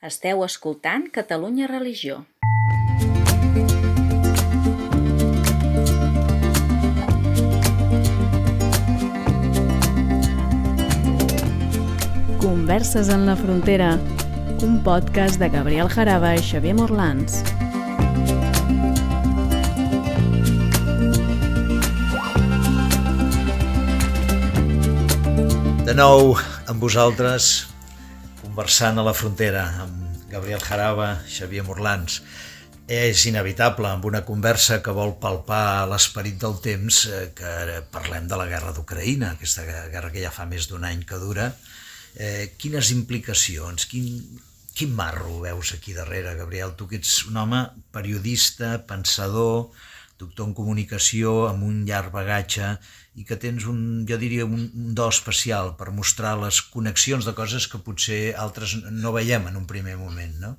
Esteu escoltant Catalunya Religió. Converses en la frontera, un podcast de Gabriel Jaraba i Xavier Morlans. De nou amb vosaltres, conversant a la frontera amb Gabriel Jaraba, Xavier Morlans. És inevitable, amb una conversa que vol palpar l'esperit del temps, eh, que parlem de la guerra d'Ucraïna, aquesta guerra que ja fa més d'un any que dura. Eh, quines implicacions, quin, quin marro veus aquí darrere, Gabriel? Tu que ets un home periodista, pensador, doctor en comunicació, amb un llarg bagatge i que tens un, jo diria, un, do especial per mostrar les connexions de coses que potser altres no veiem en un primer moment, no?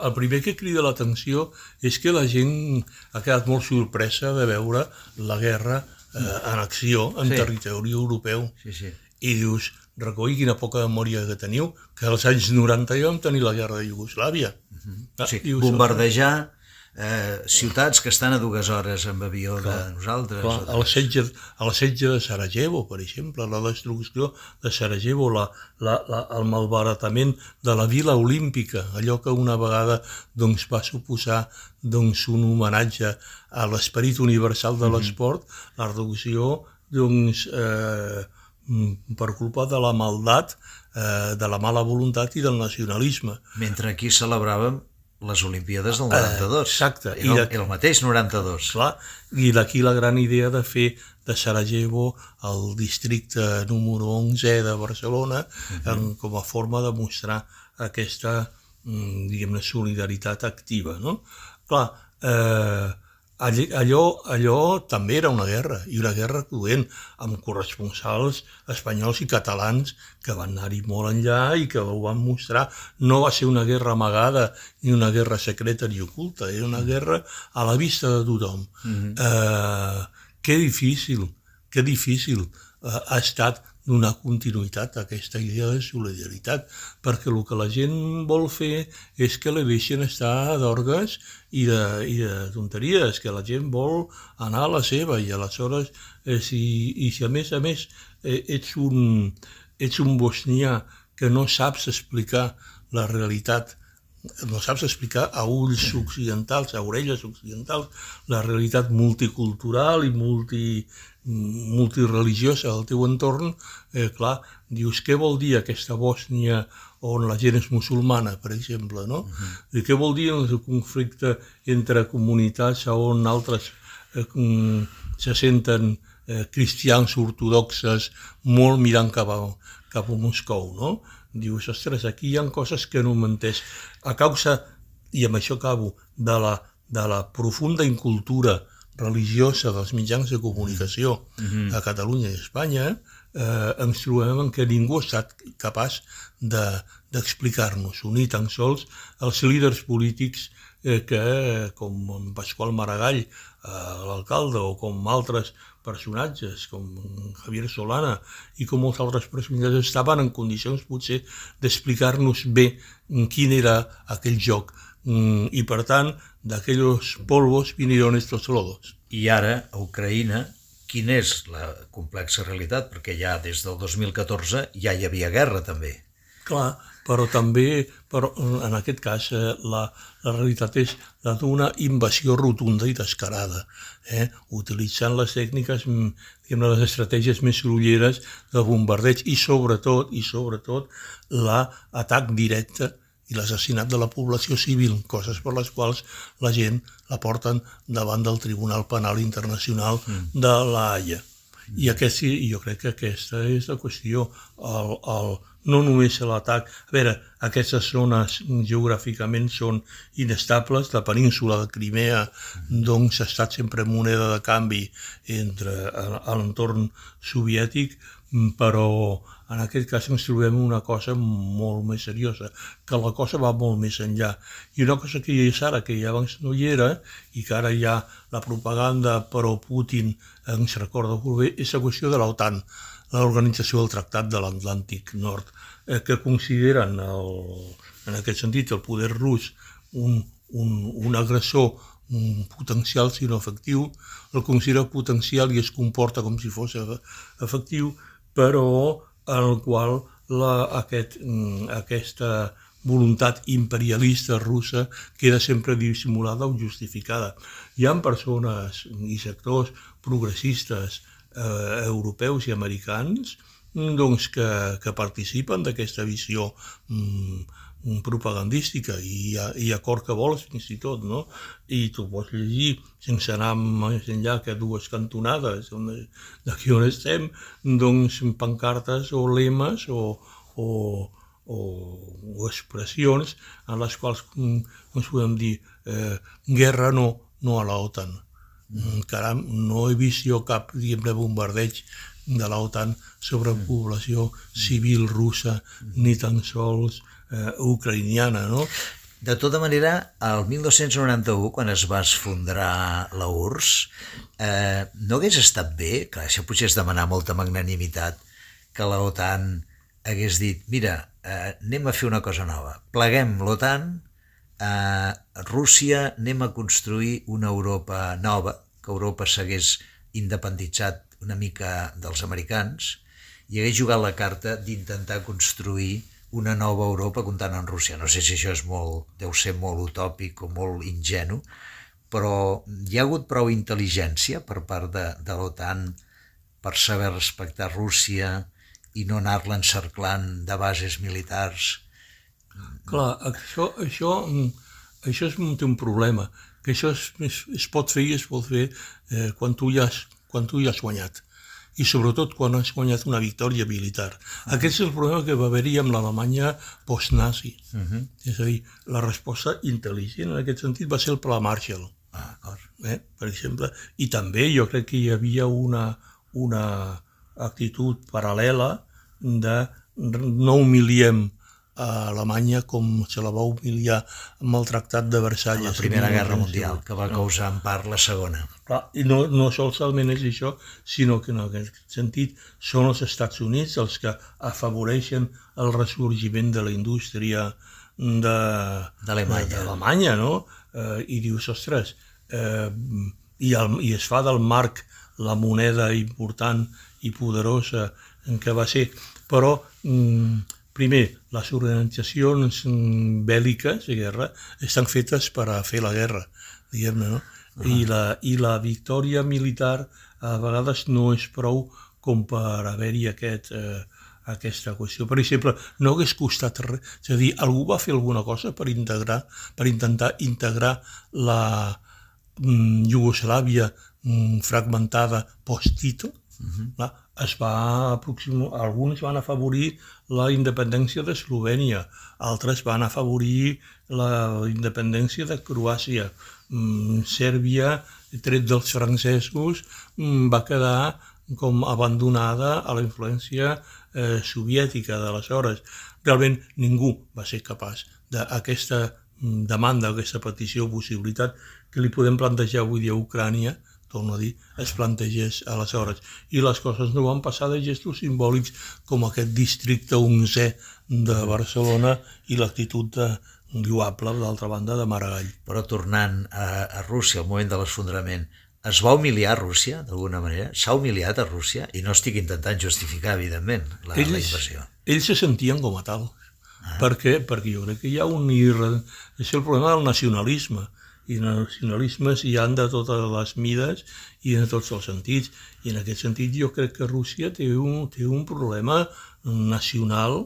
El primer que crida l'atenció és que la gent ha quedat molt sorpresa de veure la guerra eh, en acció en Sí. territori europeu. Sí, sí. I dius, recoi quina poca memòria que teniu, que als anys 90 ja vam tenir la guerra de Iugoslàvia. Ah, O sigui, dius, bombardejar eh, ciutats que estan a dues hores amb avió de nosaltres. Clar, de- el setge, el setge de Sarajevo, per exemple, la destrucció de Sarajevo, la, la, la, el malbaratament de la vila olímpica, allò que una vegada doncs, va suposar doncs, un homenatge a l'esperit universal de l'esport, la reducció doncs, eh, mm, per culpa de la maldat, eh, de la mala voluntat i del nacionalisme. Mentre aquí celebràvem les Olimpíades del 92. Eh, exacte. Era, I de- era el mateix 92. Clar, i d'aquí la gran idea de fer de Sarajevo el districte número 11 de Barcelona en, com a forma de mostrar aquesta, mm, diguem-ne, solidaritat activa, no? Clar, eh, allò, allò, allò també era una guerra, i una guerra cruent, amb corresponsals espanyols i catalans que van anar-hi molt enllà i que ho van mostrar. No va ser una guerra amagada ni una guerra secreta ni oculta, era una guerra a la vista de tothom. eh, que difícil, que difícil eh, ha estat donar continuïtat a aquesta idea de solidaritat, perquè el que la gent vol fer és que la deixen estar d'orgues i, de, i de tonteries, que la gent vol anar a la seva, i aleshores, eh, si, i si a més a més eh, ets, un, ets un bosnià que no saps explicar la realitat no saps explicar a ulls occidentals, a orelles occidentals, la realitat multicultural i multi, multireligiosa del teu entorn, eh, clar, dius, què vol dir aquesta Bòsnia on la gent és musulmana, per exemple, no? I què vol dir el conflicte entre comunitats on altres eh, se senten eh, cristians ortodoxes molt mirant cap a, cap a Moscou, no? Dius, ostres, aquí hi ha coses que no m'entès. A causa, i amb això acabo, de la, de la profunda incultura religiosa dels mitjans de comunicació a Catalunya i a Espanya, eh, ens trobem en què ningú ha estat capaç de- d'explicar-nos, de, ni tan sols els líders polítics eh, que, com en Pasqual Maragall, eh, l'alcalde, o com altres personatges, com Javier Solana i com molts altres personatges, estaven en condicions potser d'explicar-nos bé mm, quin era aquell joc. Mm, I per tant, d'aquells polvos vinieron estos lodos. I ara, a Ucraïna, quina és la complexa realitat? Perquè ja des del 2014 ja hi havia guerra, també. Clar, però també, però en aquest cas, eh, la, la realitat és la d'una invasió rotunda i descarada, eh? utilitzant les tècniques, mm, diguem les estratègies més grolleres de bombardeig i sobretot, i sobretot, l'atac directe i l'assassinat de la població civil, coses per les quals la gent la porten davant del Tribunal Penal Internacional de la Haia. I aquest, jo crec que aquesta és la qüestió. El, el, no només l'atac... A veure, aquestes zones geogràficament són inestables. La península de Crimea doncs, ha estat sempre moneda de canvi entre a l'entorn soviètic, però en aquest cas ens trobem una cosa molt més seriosa, que la cosa va molt més enllà. I una cosa que hi és ara, que ja abans no hi era, i que ara ja la propaganda pro-Putin ens recorda molt bé, és la qüestió de l'OTAN, l'Organització del Tractat de l'Atlàntic Nord, eh, que consideren el, en aquest sentit el poder rus un, un, un agressor un potencial sinó efectiu, el considera potencial i es comporta com si fos efectiu, però en el qual la, aquest, mm, aquesta voluntat imperialista russa queda sempre dissimulada o justificada. Hi ha persones i sectors progressistes eh, europeus i americans doncs, que, que participen d'aquesta visió mm, propagandística i ha, hi ha cor que vols fins i tot, no? I tu pots llegir sense anar més enllà que dues cantonades d'aquí on estem, doncs pancartes o lemes o, o, o, o expressions en les quals mm, ens podem dir eh, guerra no, no a l'OTAN. Mm, caram, no he vist jo cap diguem, de bombardeig de l'OTAN sobre mm. població civil russa, ni tan sols eh, ucraïniana, no? De tota manera, el 1291, quan es va esfondrar la URSS, eh, no hagués estat bé, que això potser és demanar molta magnanimitat, que la OTAN hagués dit, mira, eh, anem a fer una cosa nova, pleguem l'OTAN, eh, Rússia anem a construir una Europa nova, que Europa s'hagués independitzat una mica dels americans, i hagués jugat la carta d'intentar construir una nova Europa comptant en Rússia. No sé si això és molt, deu ser molt utòpic o molt ingenu, però hi ha hagut prou intel·ligència per part de, de l'OTAN per saber respectar Rússia i no anar-la encerclant de bases militars. Clar, això, això, això és té un problema, que això es, es, es pot fer i es pot fer eh, quan, tu ja has, quan tu ja has guanyat i sobretot quan has guanyat una victòria militar. Aquest és el problema que va haver-hi amb l'Alemanya post-nazi. Uh -huh. És a dir, la resposta intel·ligent en aquest sentit va ser el Pla Marshall. Ah, eh? Per exemple, i també jo crec que hi havia una, una actitud paral·lela de no humiliem a Alemanya com se la va humiliar amb el Tractat de Versalles. La Primera Guerra Mundial, que va causar en part la Segona. Clar, I no, no solament és això, sinó que en aquest sentit són els Estats Units els que afavoreixen el ressorgiment de la indústria d'Alemanya, no? Eh, I dius, ostres, eh, i, el, i es fa del marc la moneda important i poderosa en què va ser, però mm, Primer, les organitzacions bèl·liques de guerra estan fetes per a fer la guerra, diguem-ne, no? Uh -huh. I, la, I la victòria militar a vegades no és prou com per haver-hi aquest, eh, aquesta qüestió. Per exemple, no hagués costat res, és a dir, algú va fer alguna cosa per integrar, per intentar integrar la mm, Iugoslàvia mm, fragmentada post-Tito, uh -huh es va aproximar, alguns van afavorir la independència d'Eslovènia, altres van afavorir la independència de Croàcia. Mm, Sèrbia, tret dels francesos, mm, va quedar com abandonada a la influència eh, soviètica d'aleshores. Realment ningú va ser capaç d'aquesta mm, demanda, aquesta petició, possibilitat que li podem plantejar avui dia a Ucrània, torno a dir, es plantegés aleshores. I les coses no van passar de gestos simbòlics com aquest districte 11 de Barcelona i l'actitud de lloable, d'altra banda, de Maragall. Però tornant a, a Rússia, al moment de l'esfondrament, es va humiliar Rússia, d'alguna manera? S'ha humiliat a Rússia? I no estic intentant justificar, evidentment, la, ells, la invasió. Ells se sentien com a tal. Ah. Per què? Perquè jo crec que hi ha un... És el problema del nacionalisme i nacionalismes hi han de totes les mides i en tots els sentits. I en aquest sentit jo crec que Rússia té un, té un problema nacional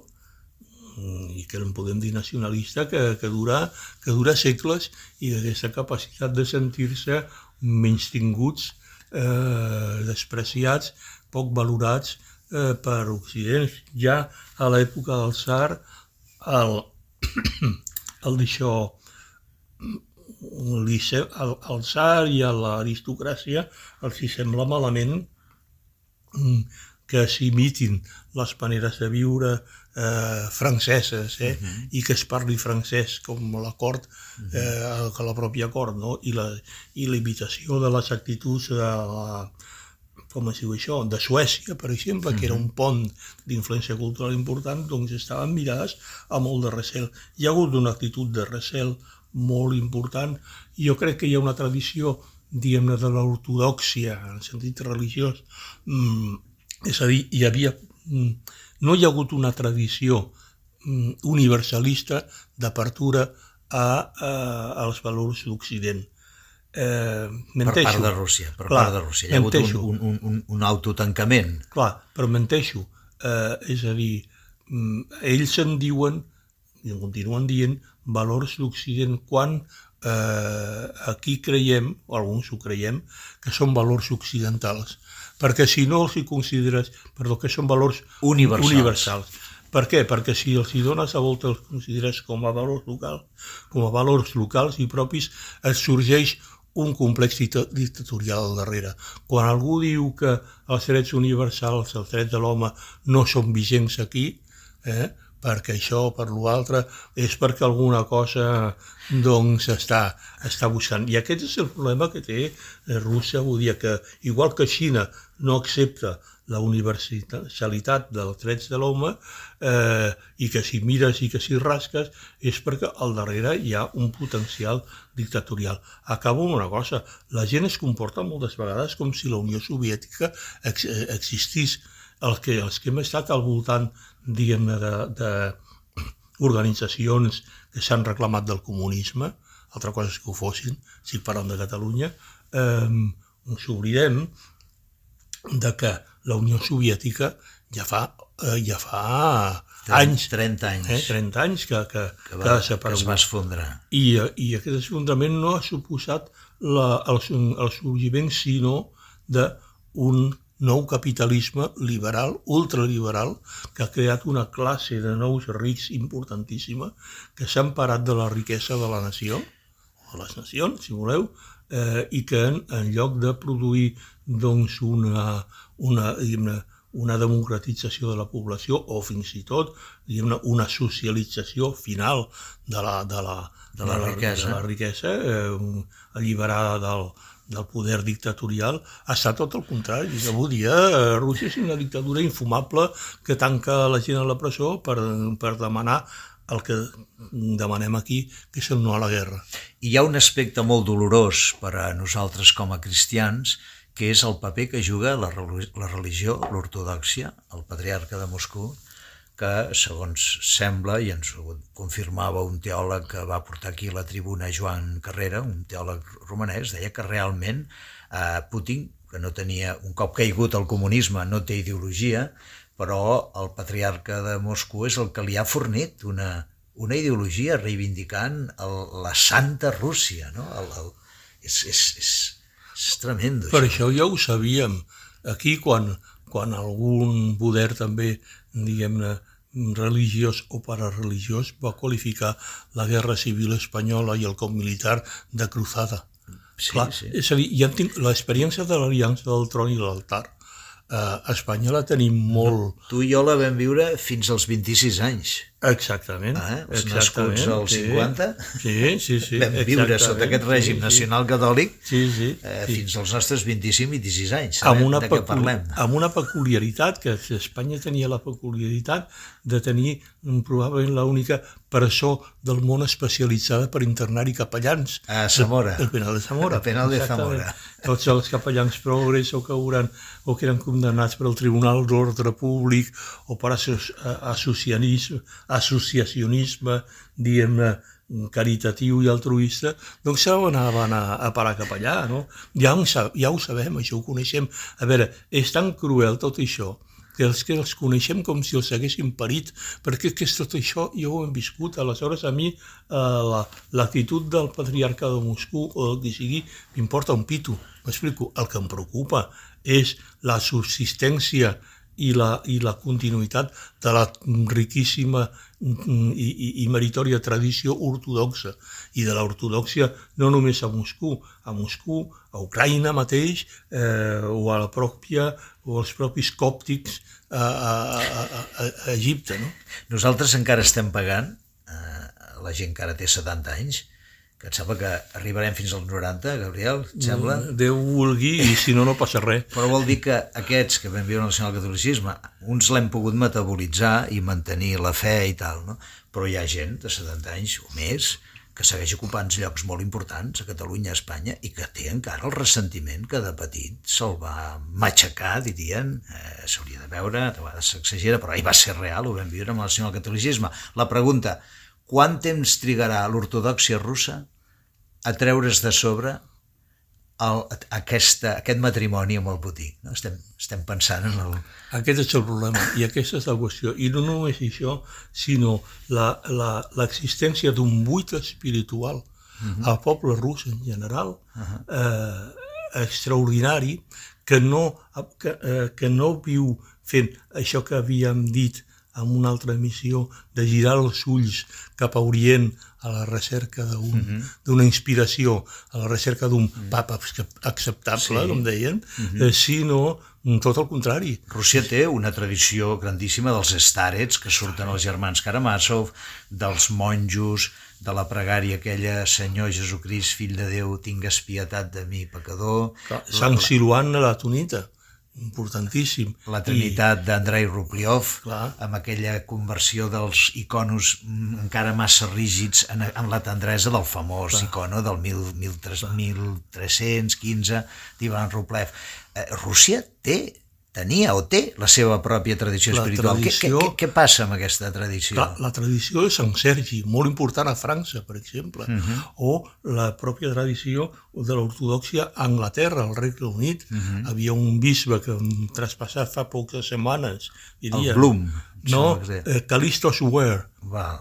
i que en podem dir nacionalista que, que, dura, que dura segles i d'aquesta capacitat de sentir-se menys tinguts, eh, despreciats, poc valorats eh, per Occident. Ja a l'època del Tsar, el, el d'això li, al, al tsar i a l'aristocràcia els hi sembla malament mm, que s'imitin les maneres de viure eh, franceses eh? Uh mhm. -huh. i que es parli francès com la cort, mhm. eh, que la pròpia cort, no? I, la, i la imitació de les actituds de la, com es diu això, de Suècia, per exemple, que era un pont d'influència cultural important, doncs estaven mirades a molt de recel. Hi ha hagut una actitud de recel molt important i jo crec que hi ha una tradició, diguem-ne, de l'ortodoxia, en sentit religiós, mm, és a dir, hi havia, mm, no hi ha hagut una tradició mm, universalista d'apertura a, a, als valors d'Occident. Eh, menteixo. Per part de Rússia, per Clar, part de Rússia. Hi ha menteixo. hagut un, un, un, un autotancament. Clar, però menteixo. Eh, és a dir, mm, ells en diuen, i en continuen dient, valors d'Occident quan eh, aquí creiem, o alguns ho creiem, que són valors occidentals. Perquè si no els hi consideres, perdó, que són valors universals. universals. Per què? Perquè si els hi dones a volta els consideres com a valors locals, com a valors locals i propis, et sorgeix un complex dictatorial al darrere. Quan algú diu que els drets universals, els drets de l'home, no són vigents aquí, eh, perquè això o per l'altre, és perquè alguna cosa doncs està, està buscant. I aquest és el problema que té Rússia, vull dir que igual que Xina no accepta la universalitat dels drets de l'home eh, i que si mires i que si rasques és perquè al darrere hi ha un potencial dictatorial. Acabo amb una cosa, la gent es comporta moltes vegades com si la Unió Soviètica ex existís. Els que, els que hem estat al voltant, diguem-ne, de, de organitzacions que s'han reclamat del comunisme, altra cosa és que ho fossin, si parlem de Catalunya, eh, ens oblidem de que la Unió Soviètica ja fa, eh, ja fa 30, anys. 30 anys. Eh, 30 anys que, que, que, va, que, que es va esfondrar. I, I aquest esfondrament no ha suposat la, el, el sorgiment sinó d'un nou capitalisme liberal, ultraliberal, que ha creat una classe de nous rics importantíssima que s'han parat de la riquesa de la nació, o de les nacions, si voleu, eh, i que en, en lloc de produir doncs, una, una, una democratització de la població o fins i tot una socialització final de la, de la, de la, la riquesa, de la riquesa eh, alliberada del, del poder dictatorial ha estat tot el contrari. Avui dia eh, Rússia és una dictadura infumable que tanca la gent a la presó per, per demanar el que demanem aquí, que és el no a la guerra. I hi ha un aspecte molt dolorós per a nosaltres com a cristians, que és el paper que juga la, la religió, l'ortodoxia, el patriarca de Moscou, que, segons sembla, i ens ho confirmava un teòleg que va portar aquí a la tribuna Joan Carrera, un teòleg romanès, deia que realment eh, Putin, que no tenia, un cop caigut el comunisme, no té ideologia, però el patriarca de Moscou és el que li ha fornit una, una ideologia reivindicant el, la santa Rússia. No? El, el, és, és, és, és tremendo. Per això. això ja ho sabíem. Aquí, quan, quan algun poder també, diguem-ne, religiós o parareligiós va qualificar la guerra civil espanyola i el cop militar de cruzada. Sí, Clar, sí. És a dir, ja tinc l'experiència de l'aliança del tron i l'altar. Uh, a Espanya la tenim molt... Tu i jo la vam viure fins als 26 anys. Exactament. Ah, els exactament, nascuts als sí. 50 sí, sí, sí, vam viure sota aquest règim sí, nacional catòlic sí, sí, eh, sí. fins als nostres 25-26 anys. Amb una, de què parlem? amb una peculiaritat, que Espanya tenia la peculiaritat de tenir mm, probablement l'única presó del món especialitzada per internar-hi capellans. A Zamora. El, el penal de Zamora. El penal de Zamora. Tots els capellans progres o que, hauran, o que eren condemnats per al Tribunal d'Ordre Públic o per associacionisme associacionisme, diguem-ne, caritatiu i altruista, doncs se anaven a, a parar cap allà, no? Ja ho, ja ho sabem, això ho coneixem. A veure, és tan cruel tot això, que els que els coneixem com si els haguessin parit, perquè que és tot això ja ho hem viscut. Aleshores, a mi eh, l'actitud la, del patriarca de Moscou o el que sigui m'importa un pito. M'explico, el que em preocupa és la subsistència i la, i la continuïtat de la riquíssima i, i, i meritòria tradició ortodoxa i de l'ortodoxia no només a Moscou, a Moscou, a Ucraïna mateix eh, o a la pròpia o als propis còptics a, a, a, a, a Egipte. No? Nosaltres encara estem pagant, eh, la gent que ara té 70 anys, que em sembla que arribarem fins als 90, Gabriel, et sembla? Déu vulgui i si no, no passa res. Però vol dir que aquests que vam viure el nacionalcatolicisme, uns l'hem pogut metabolitzar i mantenir la fe i tal, no? Però hi ha gent de 70 anys o més que segueix ocupant llocs molt importants a Catalunya, a Espanya, i que té encara el ressentiment que de petit se'l va matxacar, dirien, eh, s'hauria de veure, a vegades s'exagera, però ahir va ser real, ho vam viure amb el nacionalcatolicisme. La pregunta, quant temps trigarà l'ortodoxia russa a treure's de sobre el, aquesta, aquest matrimoni amb el botí. No? Estem, estem pensant en el... Aquest és el problema i aquesta és la qüestió. I no només això, sinó l'existència d'un buit espiritual uh -huh. al poble rus en general, uh -huh. eh, extraordinari, que no, que, eh, que no viu fent això que havíem dit amb una altra missió de girar els ulls cap a Orient a la recerca d'una un, uh -huh. inspiració, a la recerca d'un -huh. papa acceptable, sí. com deien, uh -huh. eh, sinó tot el contrari. Rússia té una tradició grandíssima dels starets que surten els germans Karamazov, dels monjos, de la pregària aquella Senyor Jesucrist, fill de Déu, tingues pietat de mi, pecador. Sant Siluan la Tunita importantíssim. La Trinitat I... d'Andrei Rupliov, Clar. amb aquella conversió dels iconos encara massa rígids en, en la tendresa del famós Clar. icono del 1315 d'Ivan Ruplev. Eh, Rússia té tenia o té la seva pròpia tradició la espiritual. Tradició, què, què, què passa amb aquesta tradició? La, la tradició de Sant Sergi, molt important a França, per exemple, uh mhm. -huh. o la pròpia tradició de l'ortodoxia a Anglaterra, al Regne Unit. Uh mhm. -huh. Havia un bisbe que traspassat fa poques setmanes, diria... El Blum. No, eh, Callisto Ware. Val.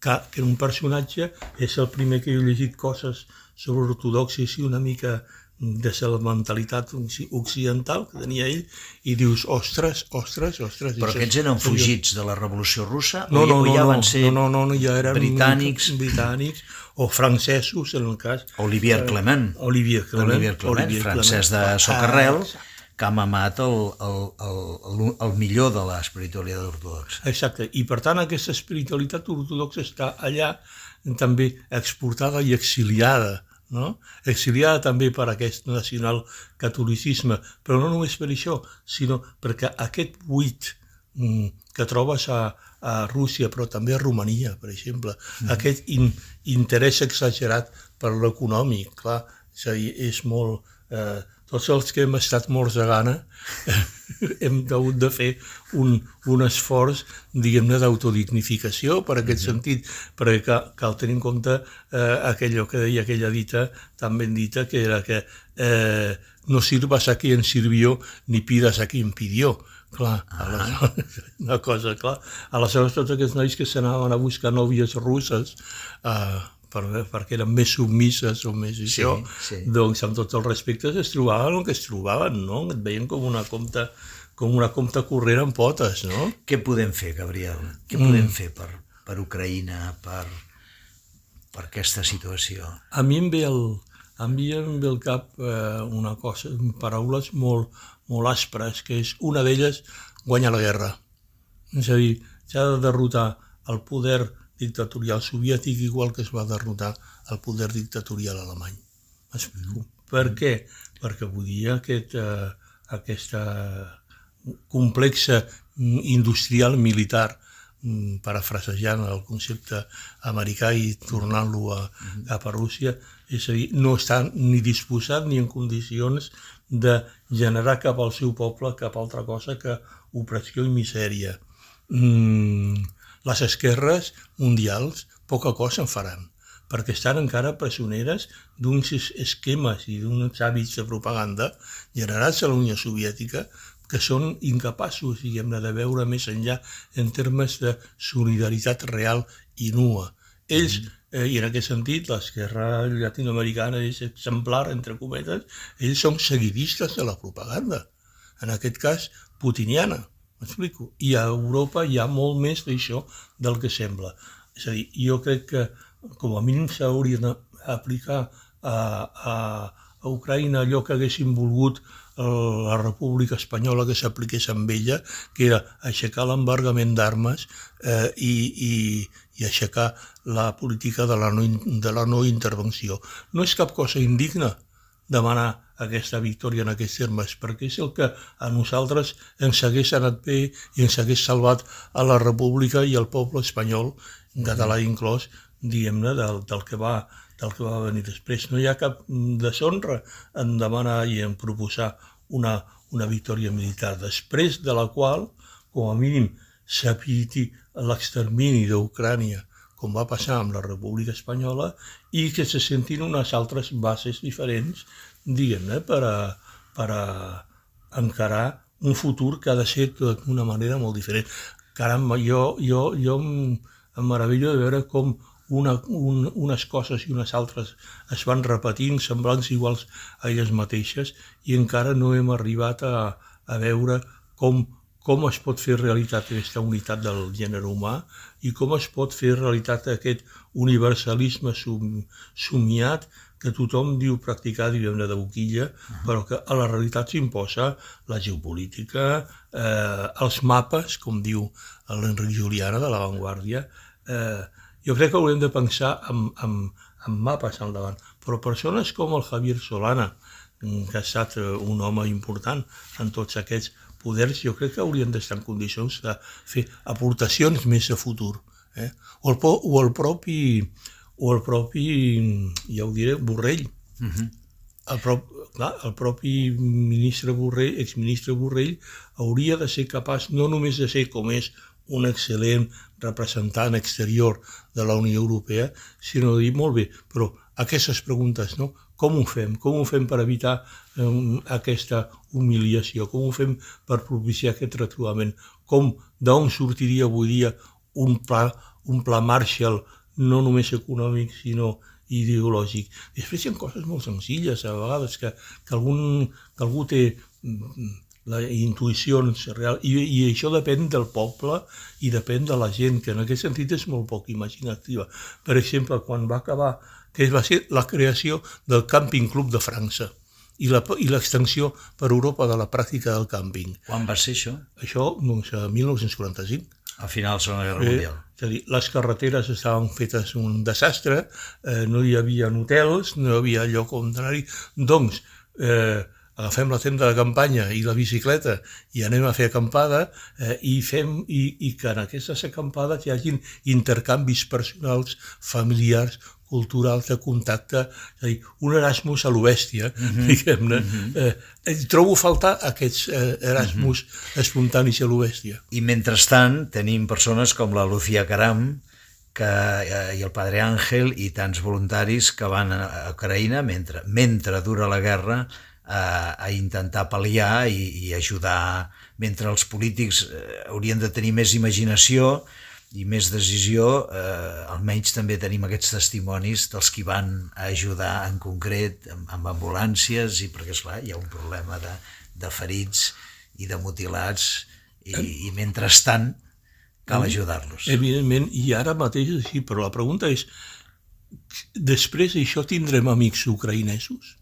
Que, que era un personatge, és el primer que he llegit coses sobre l'ortodoxia així una mica de la mentalitat occidental que tenia ell i dius, ostres, ostres, ostres... Però aquests eren fugits de la Revolució Russa no, no, o ja no, van ser no, no, no, ja eren britànics? britànics o francesos, en el cas... Olivier Clement. Olivier Clement. Olivier Clement, Olivier francès de Socarrel, ah, que ha mamat el, el, el, el millor de l'espiritualitat ortodoxa. Exacte, i per tant aquesta espiritualitat ortodoxa està allà també exportada i exiliada no? exiliada també per aquest nacional catolicisme, però no només per això, sinó perquè aquest buit mm, que trobes a, a Rússia, però també a Romania, per exemple, mm. aquest in, interès exagerat per l'econòmic, clar, és a dir, és molt... Eh, tots els que hem estat morts de gana hem hagut de fer un, un esforç, diguem-ne, d'autodignificació per aquest mm -hmm. sentit, perquè cal, cal tenir en compte eh, aquello que deia aquella dita tan ben dita, que era que eh, no sirvas a quien sirvió ni pidas a quien pidió. Clar, ah. una cosa, clar. Aleshores, tots aquests nois que s'anaven a buscar nòvies russes eh, per, perquè eren més submises o més això, sí, sí. doncs amb tots els respectes es trobaven el que es trobaven, no? Et veien com una compta com una compta corrent en potes, no? Què podem fer, Gabriel? Què mm. podem fer per, per Ucraïna, per, per aquesta situació? A mi em ve el, a mi em ve al cap eh, una cosa, paraules molt, molt aspres, que és una d'elles guanyar la guerra. És a dir, s'ha de derrotar el poder dictatorial soviètic igual que es va derrotar el poder dictatorial alemany. M'explico. Per què? Perquè podia aquest, eh, aquesta complexa industrial militar mm, parafrasejant el concepte americà i tornant-lo a, cap a Rússia, és a dir, no està ni disposat ni en condicions de generar cap al seu poble cap altra cosa que opressió i misèria. Mm, les esquerres mundials poca cosa en faran, perquè estan encara presoneres d'uns esquemes i d'uns hàbits de propaganda generats a la Unió Soviètica que són incapaços, diguem-ne, de veure més enllà en termes de solidaritat real i nua. Ells, eh, i en aquest sentit, l'esquerra llatinoamericana és exemplar, entre cometes, ells són seguidistes de la propaganda, en aquest cas putiniana. M'explico? I a Europa hi ha molt més d'això del que sembla. És a dir, jo crec que com a mínim s'hauria d'aplicar a, a, a Ucraïna allò que haguessin volgut la República Espanyola que s'apliqués amb ella, que era aixecar l'embargament d'armes eh, i, i, i aixecar la política de la, no, de la no intervenció. No és cap cosa indigna demanar aquesta victòria en aquests termes, perquè és el que a nosaltres ens hagués anat bé i ens hagués salvat a la República i al poble espanyol, català inclòs, diguem-ne, del, del, que va, del que va venir després. No hi ha cap deshonra en demanar i en proposar una, una victòria militar, després de la qual, com a mínim, s'eviti l'extermini d'Ucrània, com va passar amb la República Espanyola, i que se sentin unes altres bases diferents, diguem-ne, per, a, per a encarar un futur que ha de ser d'una manera molt diferent. Caram, jo, jo, jo em meravello de veure com una, un, unes coses i unes altres es van repetint, semblants iguals a elles mateixes, i encara no hem arribat a, a veure com, com es pot fer realitat aquesta unitat del gènere humà i com es pot fer realitat aquest universalisme sum, somiat que tothom diu practicar, diguem-ne, de boquilla, uh -huh. però que a la realitat s'imposa la geopolítica, eh, els mapes, com diu l'Enric Juliana de l'avantguàrdia, eh, jo crec que haurem de pensar en, en, en mapes al davant, però persones com el Javier Solana, que ha estat eh, un home important en tots aquests poders, jo crec que haurien d'estar en condicions de fer aportacions més a futur. Eh? O, el, o el propi o el propi, ja ho diré, Borrell. Uh -huh. el, prop, clar, el propi ministre Borrell, exministre Borrell, hauria de ser capaç no només de ser com és un excel·lent representant exterior de la Unió Europea, sinó de dir, molt bé, però aquestes preguntes, no? Com ho fem? Com ho fem per evitar eh, aquesta humiliació? Com ho fem per propiciar aquest retrobament? Com, d'on sortiria avui dia un pla, un pla Marshall no només econòmic, sinó ideològic. Després hi ha coses molt senzilles, a vegades, que, que, algun, que algú té mm, la intuïcions real, i, i això depèn del poble i depèn de la gent, que en aquest sentit és molt poc imaginativa. Per exemple, quan va acabar, que va ser la creació del Camping Club de França i l'extensió per Europa de la pràctica del càmping. Quan va ser això? Això, doncs, a 1945. A final de la Segona Guerra Mundial. Eh, és a dir, les carreteres estaven fetes un desastre, eh, no hi havia hotels, no hi havia lloc on anar-hi, doncs eh, agafem la tenda de campanya i la bicicleta i anem a fer acampada eh, i, fem, i, i que en aquestes acampades hi hagin intercanvis personals, familiars, culturals de contacte, és a dir, un Erasmus a l'Obèstia, mm -hmm. diguem-ne. Mm -hmm. eh, trobo faltar aquests eh, Erasmus mm -hmm. espontanis a l'Obèstia. I mentrestant tenim persones com la Lucía Caram, que, eh, i el Padre Àngel i tants voluntaris que van a Ucraïna mentre, mentre dura la guerra a, a intentar pal·liar i, i ajudar, mentre els polítics eh, haurien de tenir més imaginació i més decisió, eh, almenys també tenim aquests testimonis dels qui van ajudar en concret amb, amb ambulàncies i perquè, esclar, hi ha un problema de, de ferits i de mutilats i, i mentrestant cal ajudar-los. Evidentment, i ara mateix és així, però la pregunta és, després d'això tindrem amics ucraïnesos?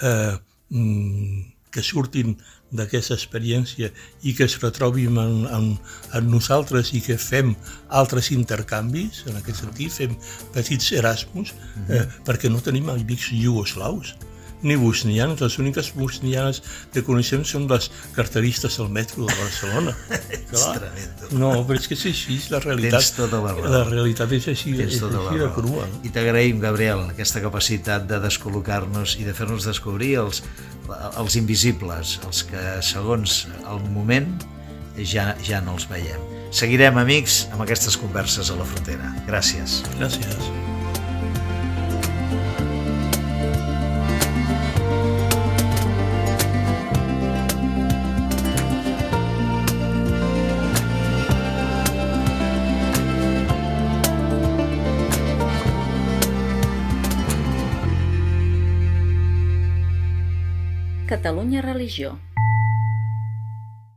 Eh, Mm, que surtin d'aquesta experiència i que es retrobin en, en, en nosaltres i que fem altres intercanvis, en aquest sentit, fem petits Erasmus, -hmm. eh, perquè no tenim amics iugoslaus ni bosnianes. Les úniques bosnianes que coneixem són les carteristes al metro de Barcelona. Clar. No, però és que és així, la realitat. Tens tota la raó. La realitat és així, Tens és tota així de crua. I t'agraïm, Gabriel, aquesta capacitat de descol·locar-nos i de fer-nos descobrir els, els invisibles, els que segons el moment ja, ja no els veiem. Seguirem, amics, amb aquestes converses a la frontera. Gràcies. Gràcies. Catalunya Religió